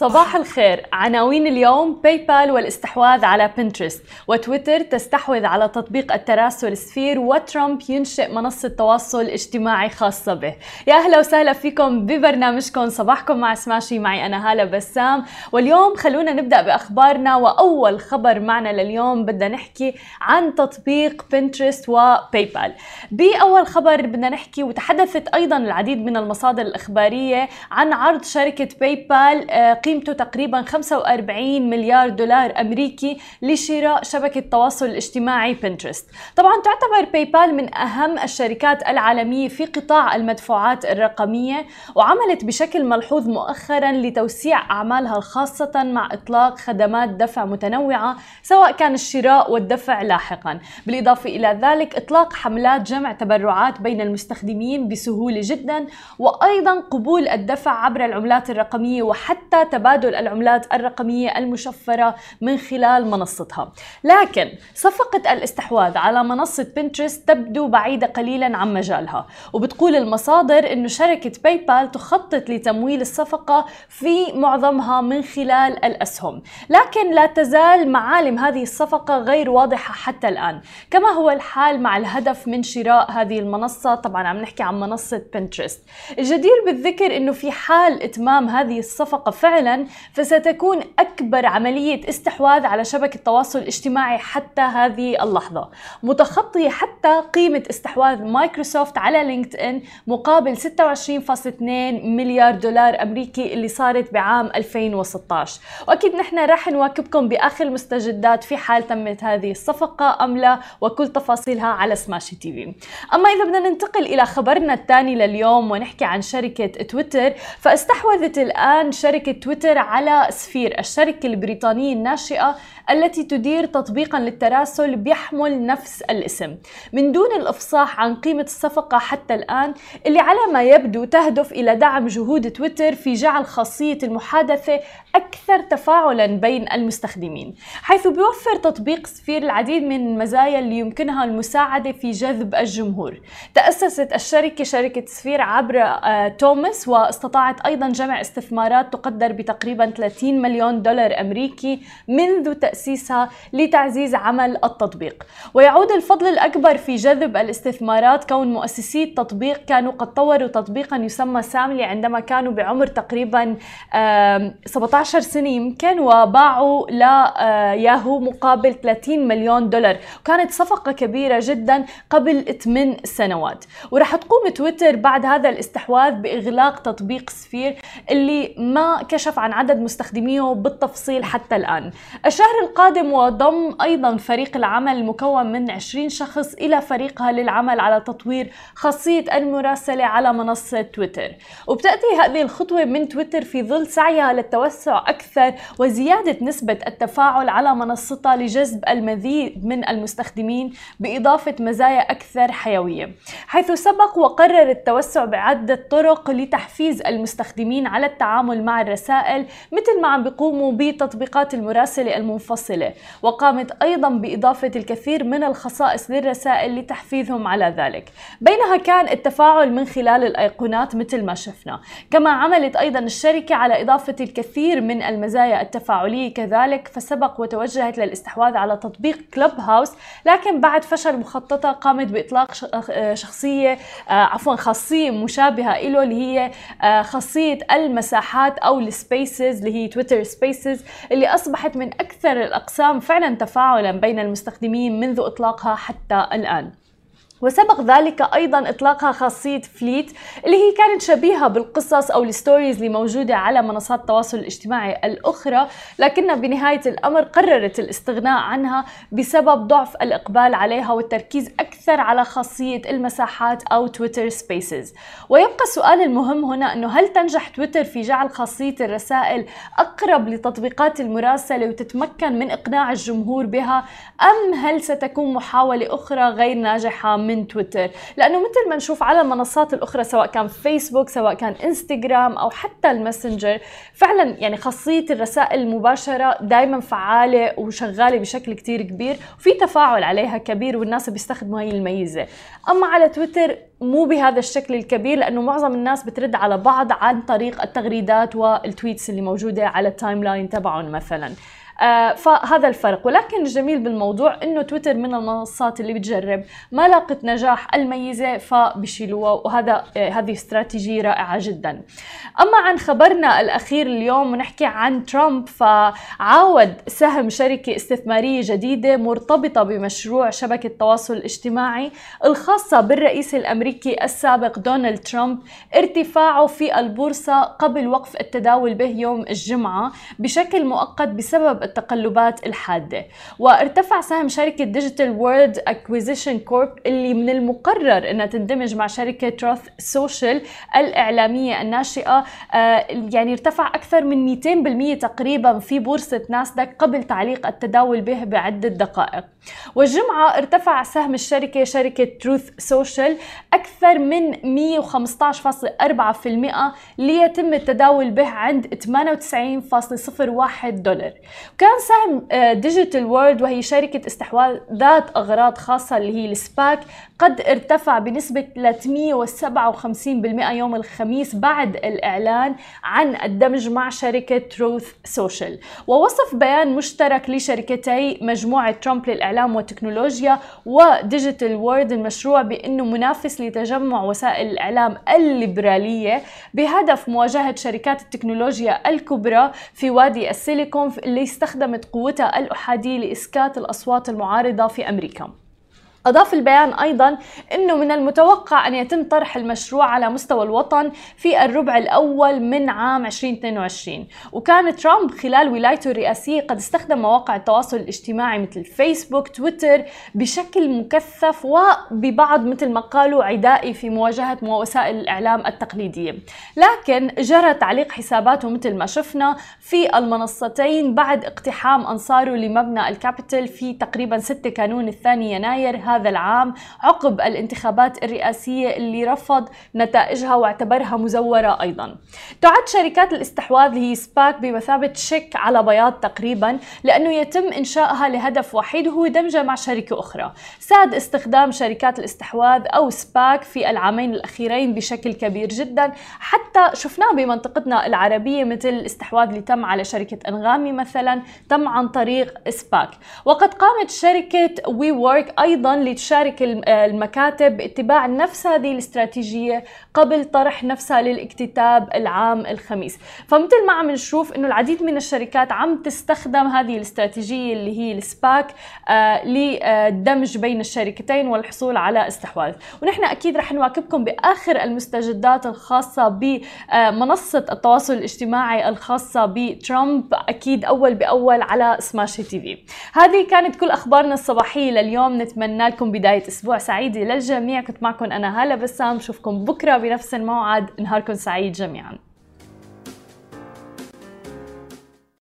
صباح الخير. عناوين اليوم PayPal والاستحواذ على Pinterest و Twitter تستحوذ على تطبيق التراسل Sphere وترامب ينشئ منصة تواصل اجتماعي خاصة به. يا أهلا وسهلا فيكم ببرنامجكم. صباحكم مع سماشي معي أنا هالة بسام. واليوم خلونا نبدأ بأخبارنا. وأول خبر معنا لليوم بدنا نحكي عن تطبيق بنترست وباي بال بأول خبر بدنا نحكي وتحدثت أيضا العديد من المصادر الإخبارية عن عرض شركة باي بال آه، قيمته تقريبا 45 مليار دولار أمريكي لشراء شبكة التواصل الاجتماعي بنترست طبعا تعتبر باي بال من أهم الشركات العالمية في قطاع المدفوعات الرقمية وعملت بشكل ملحوظ مؤخرا لتوسيع أعمالها خاصة مع إطلاق خدمات دفع متنوعة سواء كان الشراء والدفع لاحقا. بالإضافة إلى ذلك إطلاق حملات جمع تبرعات بين المستخدمين بسهولة جدا وأيضا قبول الدفع عبر العملات الرقمية وحتى تبادل العملات الرقمية المشفرة من خلال منصتها. لكن صفقة الاستحواذ على منصة بنترست تبدو بعيدة قليلا عن مجالها وبتقول المصادر أنه شركة باي بال تخطط لتمويل الصفقة في معظمها من خلال الأسهم. لكن لا تزال معالم هذه الصفقة غير واضحة حتى الآن. كما هو الحال مع الهدف من شراء هذه المنصة طبعا عم نحكي عن منصة بنترست الجدير بالذكر أنه في حال إتمام هذه الصفقة فعلا فعلا فستكون أكبر عملية استحواذ على شبكة التواصل الاجتماعي حتى هذه اللحظة. متخطية حتى قيمة استحواذ مايكروسوفت على LinkedIn مقابل 26.2 مليار دولار أمريكي اللي صارت بعام 2016 وأكيد نحن راح نواكبكم بآخر المستجدات في حال تمت هذه الصفقة أم لا وكل تفاصيلها على سماشي TV. أما إذا بدنا ننتقل إلى خبرنا الثاني لليوم ونحكي عن شركة تويتر فاستحوذت الآن شركة تويتر على سفير الشركة. البريطانية الناشئة التي تدير تطبيقا للتراسل بيحمل نفس الاسم. من دون الإفصاح عن قيمة الصفقة حتى الآن اللي على ما يبدو تهدف إلى دعم جهود تويتر في جعل خاصية المحادثة أكثر تفاعلا بين المستخدمين حيث بيوفر تطبيق سفير العديد من المزايا اللي يمكنها المساعدة في جذب الجمهور. تأسست الشركة شركة سفير عبر آه، توماس واستطاعت أيضا جمع استثمارات تقدر بتقريبا 30 مليون دولار أمريكي منذ تأسيسها لتعزيز عمل التطبيق. ويعود الفضل الأكبر في جذب الاستثمارات كون مؤسسي التطبيق كانوا قد طوروا تطبيقا يسمى ساملي عندما كانوا بعمر تقريبا 17 سنة يمكن وباعوا لياهو آه، مقابل 30 مليون دولار. وكانت صفقة كبيرة جدا قبل 8 سنوات. ورح تقوم تويتر بعد هذا الاستحواذ بإغلاق تطبيق سفير اللي ما كشف عن عدد مستخدميه بالتفصيل حتى الآن. الشهر القادم وضم أيضا فريق العمل المكون من 20 شخص إلى فريقها للعمل على تطوير خاصية المراسلة على منصة تويتر. وبتأتي هذه الخطوة من تويتر في ظل سعيها للتوسع أكثر وزيادة نسبة التفاعل على منصتها لجذب المزيد من المستخدمين بإضافة مزايا أكثر حيوية. حيث سبق وقرر التوسع بعدة طرق لتحفيز المستخدمين على التعامل مع الرسائل مثل ما عم بيقوموا بتطبيقات المراسلة المنفصلة وقامت أيضا بإضافة الكثير من الخصائص للرسائل لتحفيزهم على ذلك. بينها كان التفاعل من خلال الأيقونات مثل ما شفنا. كما عملت أيضا الشركة على إضافة الكثير من المزايا التفاعلية كذلك فسبق وتوجهت للاستحواذ على تطبيق كلوب هاوس لكن بعد فشل مخططها قامت بإطلاق شخصية آه، عفوا خاصية مشابهة له اللي هي آه، خاصية المساحات أو ال spaces اللي هي Twitter Spaces اللي أصبحت من أكثر الأقسام فعلا تفاعلا بين المستخدمين منذ إطلاقها حتى الآن. وسبق ذلك أيضا إطلاقها خاصية Fleet اللي هي كانت شبيهة بالقصص أو ال stories اللي موجودة على منصات التواصل الاجتماعي الأخرى لكنها بنهاية الأمر قررت الاستغناء عنها بسبب ضعف الإقبال عليها والتركيز أكثر على خاصية المساحات أو Twitter Spaces. ويبقى السؤال المهم هنا إنه هل تنجح تويتر في جعل خاصية الرسائل أقرب لتطبيقات المراسلة وتتمكن من إقناع الجمهور بها أم هل ستكون محاولة أخرى غير ناجحة من تويتر. لأنه مثل ما نشوف على المنصات الأخرى سواء كان فيسبوك سواء كان انستغرام أو حتى ال Messenger فعلا يعني خاصية الرسائل المباشره دائما فعالة وشغالة بشكل كتير كبير وفي تفاعل عليها كبير والناس بيستخدموا هي الميزة. أما على تويتر مو بهذا الشكل الكبير لأنه معظم الناس بترد على بعض عن طريق التغريدات وال tweets اللي موجودة على ال timeline تبعهم مثلا. فهذا الفرق. ولكن الجميل بالموضوع إنه تويتر من المنصات اللي بتجرب ما لاقت نجاح الميزة فبشيلوها وهذا آه هذه استراتيجية رائعة جدا. أما عن خبرنا الأخير اليوم ونحكي عن ترامب فعاود سهم شركة استثمارية جديدة مرتبطة بمشروع شبكة التواصل الاجتماعي الخاصة بالرئيس الأمريكي السابق دونالد ترامب ارتفاعه في البورصة قبل وقف التداول به يوم الجمعة بشكل مؤقت بسبب التقلبات الحادة. وارتفع سهم شركة Digital World Acquisition Corp اللي من المقرر إنها تندمج مع شركة Truth Social الإعلامية الناشئة. آه، يعني ارتفع أكثر من 200% تقريبا في بورصة ناسداك قبل تعليق التداول به بعدة دقائق. والجمعة ارتفع سهم الشركة شركة Truth Social أكثر من 115.4% ليتم التداول به عند 98.01 دولار. كان سهم Digital آه، World وهي شركة استحواذ ذات أغراض خاصة اللي هي ال SPAC قد ارتفع بنسبة 357% يوم الخميس بعد الإعلان عن الدمج مع شركة Truth Social ووصف بيان مشترك لشركتي مجموعة ترامب للإعلام والتكنولوجيا و Digital World المشروع بأنه منافس لتجمع وسائل الإعلام الليبرالية بهدف مواجهة شركات التكنولوجيا الكبرى في وادي السيليكون اللي استخدمت قوتها الأحادية لإسكات الأصوات المعارضة في أمريكا. أضاف البيان أيضا أنه من المتوقع أن يتم طرح المشروع على مستوى الوطن في الربع الأول من عام 2022 وكان ترامب خلال ولايته الرئاسية قد استخدم مواقع التواصل الاجتماعي مثل فيسبوك تويتر بشكل مكثف وببعض مثل ما قالوا عدائي في مواجهة وسائل الإعلام التقليدية. لكن جرى تعليق حساباته مثل ما شفنا في المنصتين بعد اقتحام أنصاره لمبنى الكابيتال في تقريبا 6 كانون الثاني يناير. هذا العام عقب الانتخابات الرئاسية اللي رفض نتائجها واعتبرها مزورة أيضا. تعد شركات الاستحواذ هي SPAC بمثابة شيك على بياض تقريبا لأنه يتم إنشائها لهدف وحيد وهو دمجها مع شركة أخرى. ساد استخدام شركات الاستحواذ أو SPAC في العامين الأخيرين بشكل كبير جدا. حتى شفناه بمنطقتنا العربية مثل الاستحواذ اللي تم على شركة أنغامي مثلا تم عن طريق SPAC. وقد قامت شركة WeWork أيضا لتشارك المكاتب باتباع نفس هذه الاستراتيجية قبل طرح نفسها للاكتتاب العام الخميس. فمثل ما عم نشوف إنه العديد من الشركات عم تستخدم هذه الاستراتيجية اللي هي ال SPAC آه للدمج بين الشركتين والحصول على استحواذ. ونحن أكيد رح نواكبكم بآخر المستجدات الخاصة بمنصة التواصل الاجتماعي الخاصة بترامب أكيد أول بأول على سماشي TV. هذه كانت كل أخبارنا الصباحية لليوم. نتمنى لكم بداية أسبوع سعيدة للجميع كنت معكم أنا هالة بسام نشوفكم بكرة بنفس الموعد نهاركم سعيد جميعاً.